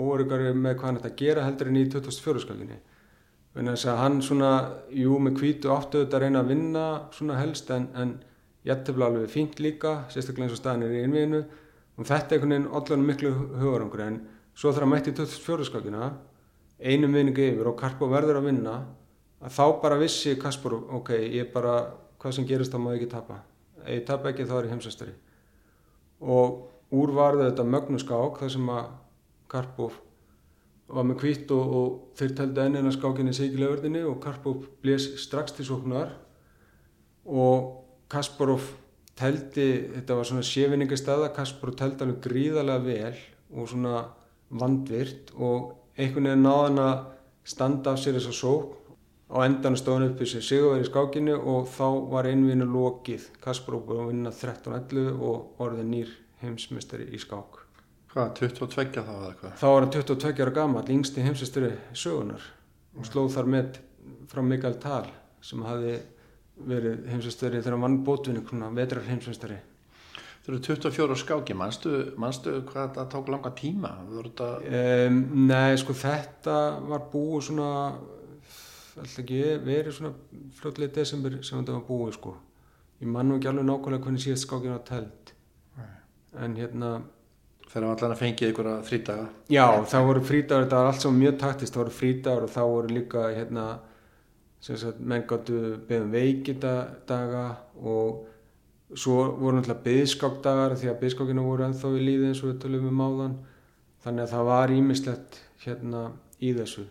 óörugari, með hvað hann ætti að gera heldur en í 2004 skákinni þess að hann svona jú með hvítu áttu þetta að reyna að vinna svona helst en, en í aðtöfli alveg fínt líka sérstaklega eins og staðin er í einvinu og þetta er einhvern veginn allan miklu hugarangur en svo þegar hann mætti í 2004 skákina einum vinningu yfir og Karpo verður að vinna að þá bara vissi Kaspar ok, ég bara, hvað sem gerist þá má ég ekki tapa. Ef ég tapa ekki þá er ég heimsastari og úr varðu þetta mögnuskák þar sem að Karpov var með kvitt og, og þeir teldi ennina skákinni sigilegverðinni og Karpov blés strax til sóknar. Og Kasparov teldi, þetta var svona séfinningastada, Kasparov teldi alveg gríðarlega vel og svona vandvirt og einhvern veginn náðan að standa af sér þess að sók á endan stóðan upp þessi sigurveri í skákinu og þá var einvinu lokið. Kasparov búið að vinna 13-11 og orðið nýr heimsmystari í skák. Hvað, 22 þá eða hvað? þá var hann 22 ára gammal yngsti heimsmystari sögunar og slóð þar með frá Mikael Tal sem hafi verið heimsmystari þegar hann vann bótvinni vetrar heimsmystari Þú eru 24 á skáki, manstu hvað þetta tók langa tíma? Þetta... Um, nei, sko þetta var búið svona alltaf ekki verið svona fljótlega desember sem þetta var búið sko. Ég mann nú ekki alveg nákvæmlega hvernig síðast skákinu var telt en hérna Þegar hann allan að fengið ykkur að frítaga já, það voru frítagur, þetta var allt saman mjög taktist það voru frítagur og þá voru líka hérna, sem sagt, menn gáttu beðum veikitaga og svo voru náttúrulega byðskákdagar því að byðskákinu voru ennþá við líði eins og við tölum um áðan. Þannig að það var ímislegt hérna í þessu.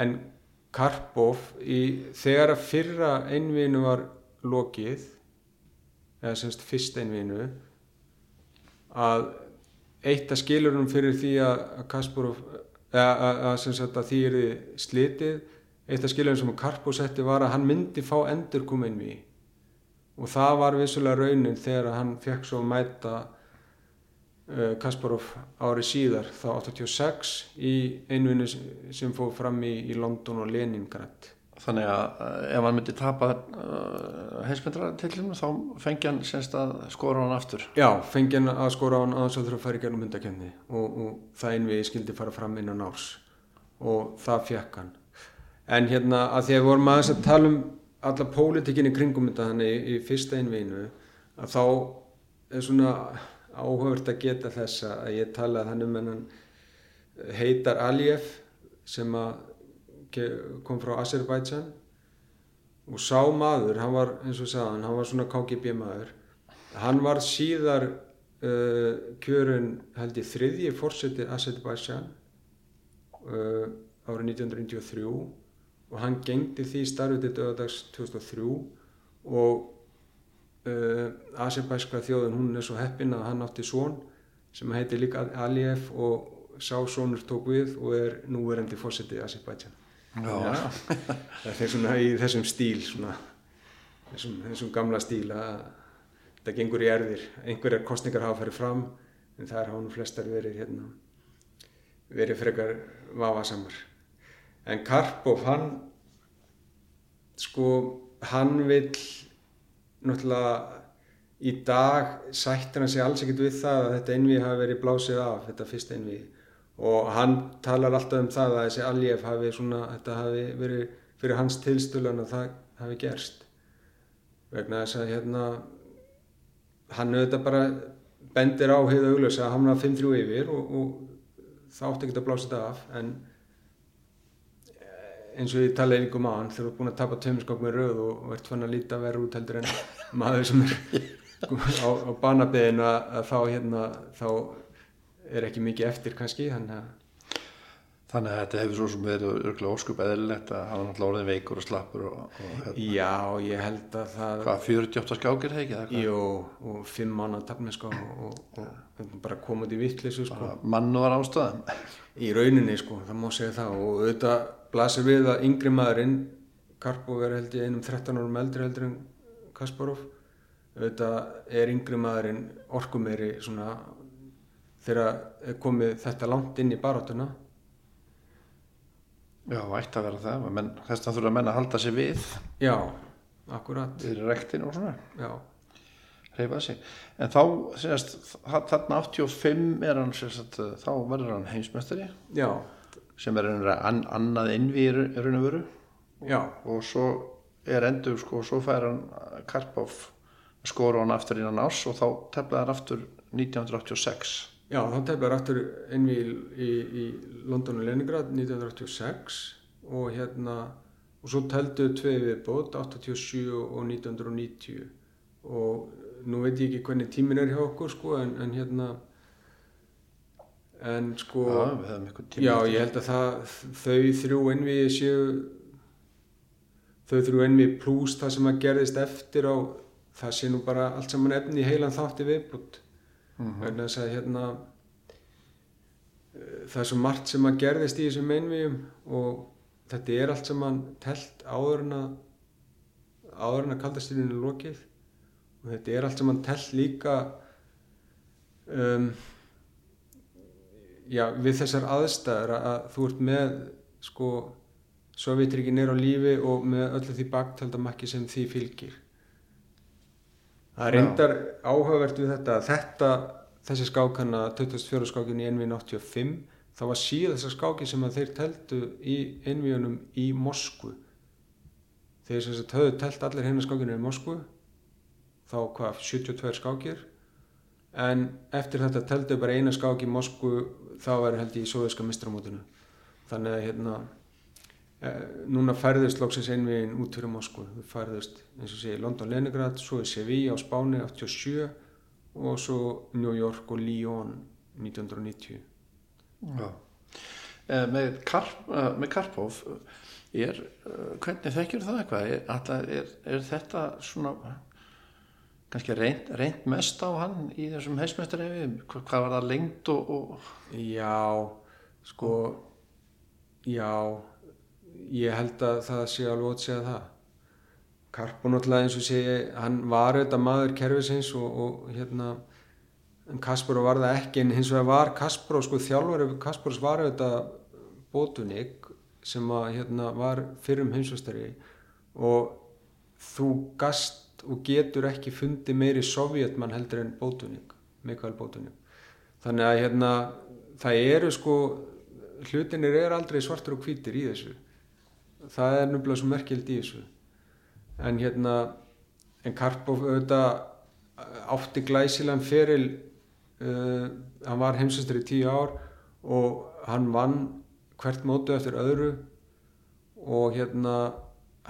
En Karpov í, þegar að fyrra einvinu var lokið eða semst fyrst einvinu að eitt af skilurum fyrir því að Kasparov að, að, sagt, að því er slitið eitt af skilurum sem Karpov setti var að hann myndi fá endur koma inn við og það var vissulega raunin þegar hann fekk svo að mæta Kasparov ári síðar þá 86 í einvinni sem fóð fram í, í London og Leningrad. Þannig að ef hann myndi tapa uh, heimsmyndrartillinu þá fengi hann semst að skora hann aftur. Já, fengi hann að skora hann aðeins að þurfa að færi gernum hundakefni og, og það einvið skildi fara fram innan árs. Og það fekk hann. En hérna að því að við vorum aðeins að tala um alla pólitikinn í kringum þetta hann í, í fyrsta einvinu að þá er svona áhugavert að geta þess að ég talaði hann um hennan heitar Aliyev sem kom frá Azerbaijan. Og sá maður, hann var eins og sagðan, hann var svona KGB maður. Hann var síðar uh, kjörun held ég þriðji fórseti Azerbaijan uh, árið 1993 og hann gengdi því starfið til döðadags 2003 og uh, Azerbaiska þjóðin hún er svo heppin að hann átti són sem heitir líka Aliyev og sá sónur tók við og er núverendi fórseti Azerbaijan. Það er svona í þessum stíl svona, þessum, þessum gamla stíl að það gengur í erðir einhverjar kostningar hafa farið fram en það er hánum flestar verið hérna, verið frekar vafasamar. En Karpov hann sko hann vil náttúrulega í dag sættir hann sig alls ekkert við það að þetta einvið hafi verið blásið af þetta fyrsta einvið og hann talar alltaf um það að þessi Aljef hafi svona, þetta hafi verið fyrir hans tilstölan að það hafi gerst. Vegna þess að hérna hann auðvitað bara bendir á heiða auglösa að hamna 5-3 yfir og, og það átti ekki að blása þetta af en eins og ég tala einhverjum á hann þegar þú er búin að tapa tömskokk með rauð og, ert fann að líta verður út heldur en maður sem er á, á banabiðinu að, þá hérna þá er ekki mikið eftir kannski þannig að Þannig að þetta hefur svo sem verið örgulega óskup eðlilegt að hafa náttúrulega orðin veikur og slappur og, og hérna. Já, ég held að það Hvað, 48 skákir það ekki? Jú, og 5 mánu að tapna sko og, og, og bara koma út í vittlisu sko Mannu var ástöðan Í rauninni sko, það má segja það og auðvitað blasir við að yngri maðurinn Karpov er held ég einum 13 árum eldri heldur en Kasparov auðvitað er yngri maðurinn orkumeri svona þegar komið þetta langt inn í baróttuna Já, ætti að vera það menn, þess að þurfa að menna að halda sér við Já, akkurat. við rektinu og svona. Já, reyfa sig. En þá sérst, þarna 85 er hann sérst, þá verður hann heimsmeistari. Já, sem er an, annað innví í raun og veru. Já, og svo er endur sko, svo fær hann Karpov skora hann aftur innan árs og þá teflaði hann aftur 1986 já, þá teflar aftur inn í, í, London og Leningrad 1986 og hérna og svo teldu tvei viðbót 87 og 1990 og nú veit ég ekki hvernig tímin er hjá okkur sko en, en hérna en sko Já, Já, ég held að það, þau þrjú ennvi séu þau þrjú ennvi pluss það sem að gerðist eftir á það sé nú bara allt saman efni í heilan þátti viðbútt Mhm. vegna þess að hérna eh, það er svo margt sem að gerðist í þessum ennvíum og þetta er allt saman telt áður en að áður en að kaldastyrinu er lokið. Og þetta er allt saman telt líka um, já, við þessar aðstæður að, að þú ert með sko Sovjetríkin er á lífi og með öllu því baktaldamakki sem því fylgir. Það reyndar áhugavert við þetta að þetta þessi skákana 24 skákin í NV 85 það var síðan þessar skáki sem að þeir teldu í NV-unum í Moskvu. Þeir sem sagt höfðu telt allir hennar skákinu í Moskvu þá hvað 72 skákir en eftir þetta teldu bara eina skák í Moskvu þá var held ég í soviska mistramótinu þannig að hérna e, núna færðist loksins einvegin út fyrir Moskvu við færðist eins og sé London Leningrad svo er Sevilla á Spáni 87 og svo New York og Lyon 1990 Já. Eh, Með, Karp, eh, með Karpov er, eh, hvernig þekkjur það eitthvað? Er, er, er þetta svona kannski reynd, reynd mest á hann í þessum heimsmeistarefi? Hvað, hvað var það lengt og, og Já, sko já ég held að það sé alveg ótt segja það Karpo náttúrulega eins og sé hann var auðvitað maður kerfisins og, og hérna en Kasparov var það ekki en hins vegar var Kasparov sko þjálfari Kasparovs var auðvitað Botunik sem að hérna var fyrrum heimsvastari og þú gast og getur ekki fundið meiri sovjetmann heldur en Botunik Mikael Botunik þannig að hérna það eru sko hlutinir er aldrei svartur og hvítir í þessu. Það er nefnilega svo merkild í þessu. En hérna en Karpov auðvitað átti glæsilegan feril uh, hann var heimsastur í tíu ár og hann vann hvert mótu eftir öðru og hérna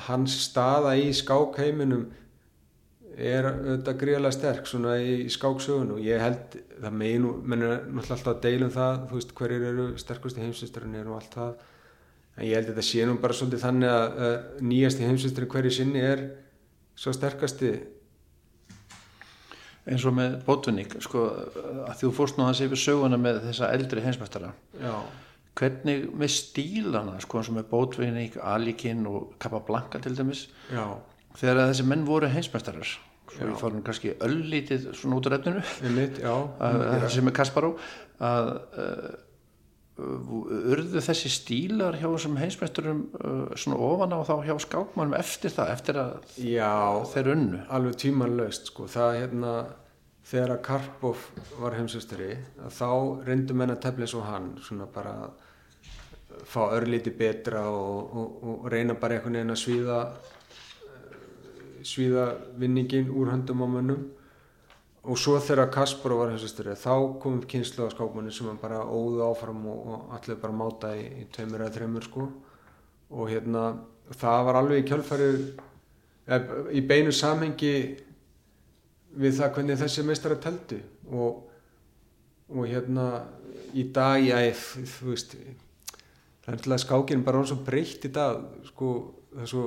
hans staða í skákheiminum er auðvitað gríðarlega sterk svona í skáksögun og ég held það megin, menn er náttúrulega alltaf að deilum það þú veist hverjir eru sterkusti heimsisturinn og allt það. En ég held að þetta sé nú bara svolítið þannig að uh, nýjasti heimsisturinn hverju sinni er svo sterkasti. Eins og með Bótvinnik sko, að þú fórst nú hans yfir söguna með þessa eldri heimsmeistara. Já, hvernig með stílana sko eins og með Bótvinnik, Alikinn og Capablanca til dæmis já, þegar þessi menn voru heimsmeistarar. Svo ég fórum kannski öllítið svona út að, að þessi með Kasparó að uh, urðu þessi stílar hjá þessum heimsmeisturum uh, svona ofan á þá hjá skákmannum eftir það, eftir að já, þeir unnu? alveg tímanlaust sko. það hérna þegar að Karpov var heimsastari þá reyndu menn að tefla eins og hann svona bara fá örlíti betra og, og, og reyna bara einhvern veginn að svíða svíða vinningin úr höndum á mönnum. Og svo þegar Kasparov var heimsastari þá kom upp kynslu á skákmanni sem bara óðu áfram og, og allir bara máta í, í tveimur eða þreimur sko. Og hérna það var alveg í kjölfærið eða, í beinu samhengi við það hvernig þessi meistara teldu og, og hérna í dag, já, þú veist það er alltaf skákinn bara orðið svo breytt í dag sko, það er svo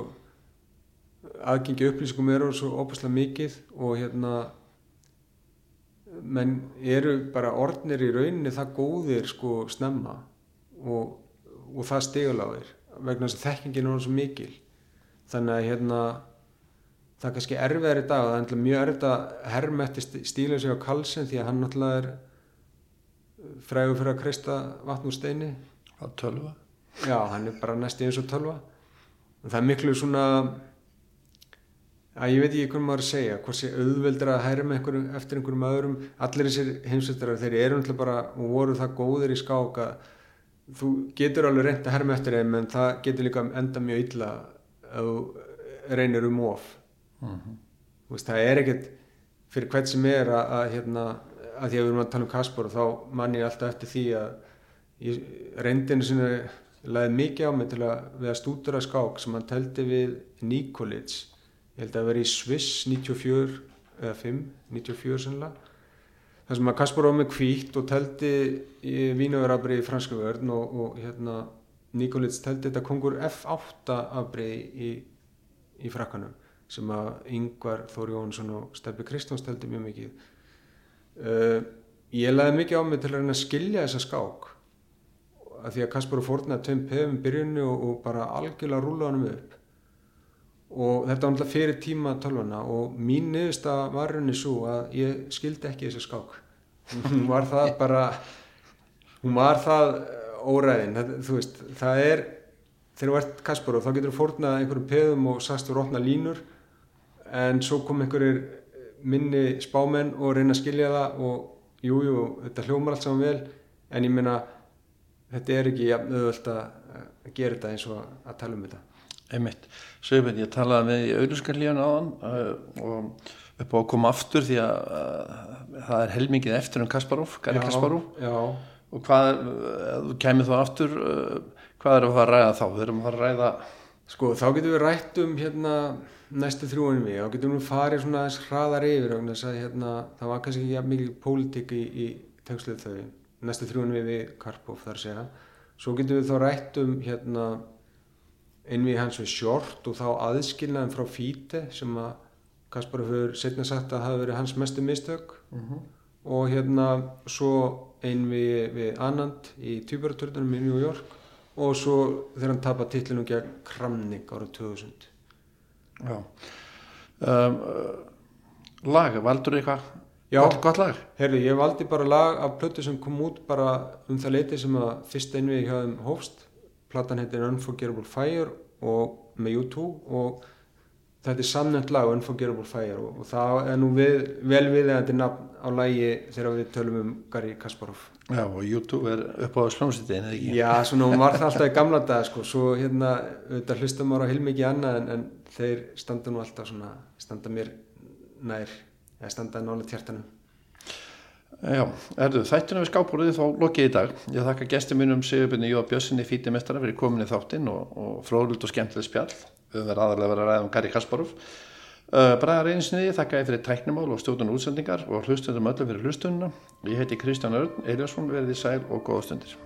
aðgengi upplýsingum eru svo óbúslega mikið og hérna menn eru bara orðnir í rauninni það góðir sko snemma og, og það stigaláðir vegna þess að þekkingin er svo mikil. Þannig að hérna það er kannski erfiðar í dag það er náttúrulega mjög erfitt að hermetti stíla sig á kalsin því að hann náttúrulega er frægur fyrir að kreista vatn úr steini. Að tölva. Já, hann er bara næst eins og tölva. Það er miklu svona að ég veit ekki hvernig maður að segja hvort sé auðveldur að hæra með einhverjum, eftir einhverjum öðrum. Allir þessir heimsveitrar þeir eru náttúrulega bara og voru það góðir í skák að þú getur alveg reynd að herma eftir þeim en það getur líka enda mjög illa að þú reynir um of. Mm -hmm. veist, það er ekkert fyrir hvert sem er að, að hérna, að því að við erum að tala um Kaspar og þá mann ég alltaf eftir því að reyndinu sinni laðið mikið á mig til að við að stúdura skák sem hann teldi við Nikolic ég held að veri í Swiss 94 eða 5, 94 sannlega þar sem að Kaspar var með kvítt og teldi vínaverafrið í franska vörn og, og hérna Nikolits teldi þetta kongur F8 afbrið í, í frakkanum sem að Yngvar Þóri Jónsson og Steppi Kristjáns teldi mjög mikið. Uh, ég laði mikið á mig til að reyna að skilja þessa skák að því að Kaspar og Fortnætt tveim pefum byrjunni og, og bara algjörlega rúla hann upp og þetta var náttúrulega fyrir tíma tölvuna og mín niðurst að varunni svo að ég skildi ekki þessi skák. Hún var það bara hún var það óræðin. Það, þú veist, það er þegar þú ert Kasper og þá getur þú fórnað einhverjum peðum og sagst þú rótna línur en svo kom einhverjir minni spámenn og reyna að skilja það og jújú, jú, þetta hljómar allt saman vel en ég minna þetta er ekki auðvöld að gera þetta eins og að tala um þetta Einmitt, Sveifin, ég talaði með í auðvuskarlíðan áðan uh, og upp á að koma aftur því að, að það er helmingið eftir um Kasparov, Gary Kasparov. og hvað, þú kemur þá aftur uh, hvað er að fara að ræða þá? Við erum að ræða Sko þá getum við rætt um hérna næstu þrjúanum við, þá getum við farið svona þess hraðar yfir og hérna það var kannski ekki mikið pólitík í, í tengsluð þau, næstu þrjúanum við við Karpov þar segja, svo getum við þá rætt um hérna einvið hans við Short og þá aðskilnaðum frá Fíte sem að Kaspar hefur setna sagt að hafi verið hans mestu mistök uh mhm. -huh. og hérna svo einvið við Anand í Týpuraturðunum í New York og svo þegar hann tapar titlinum gegn Kramnik árið 2000 Já um, Lag, valdur eitthvað? Já, gott lag? Herri, ég valdi bara lag af plötu sem kom út bara um það leiti sem að fyrst einvið hjá þeim hófst platan heitir Unforgettable Fire og með U2 og þetta er samnænt lag Unforgettable Fire og, og það er nú við, vel við þetta nafn á lægi þegar við tölum um Gary Kasparov. Já og YouTube er upp á slómsýttin eða ekki? Já svona hún var það alltaf í gamla dag sko. Svo hérna auðvitað hlustum ára heilmikið annað en, en þeir standa nú alltaf svona standa mér nær eða standa nála tjartanum Já, erðu þættinu við skápúrið þá lokið í dag. Ég þakka gestur mínum Sigurbjörni Jóa Bjössinni fítimestara fyrir kominni þáttinn og, og fróðlult og skemmtileg spjall. Við verðum aðalega verið að ræða um Gary Kasparov. Uh, Bræðar einsniði þakka ég fyrir tæknumál og stjórnum útsendingar og hlustundum öllum fyrir hlustununa. Ég heiti Kristján Örn, Eliasson, verðið sæl og góða stundir.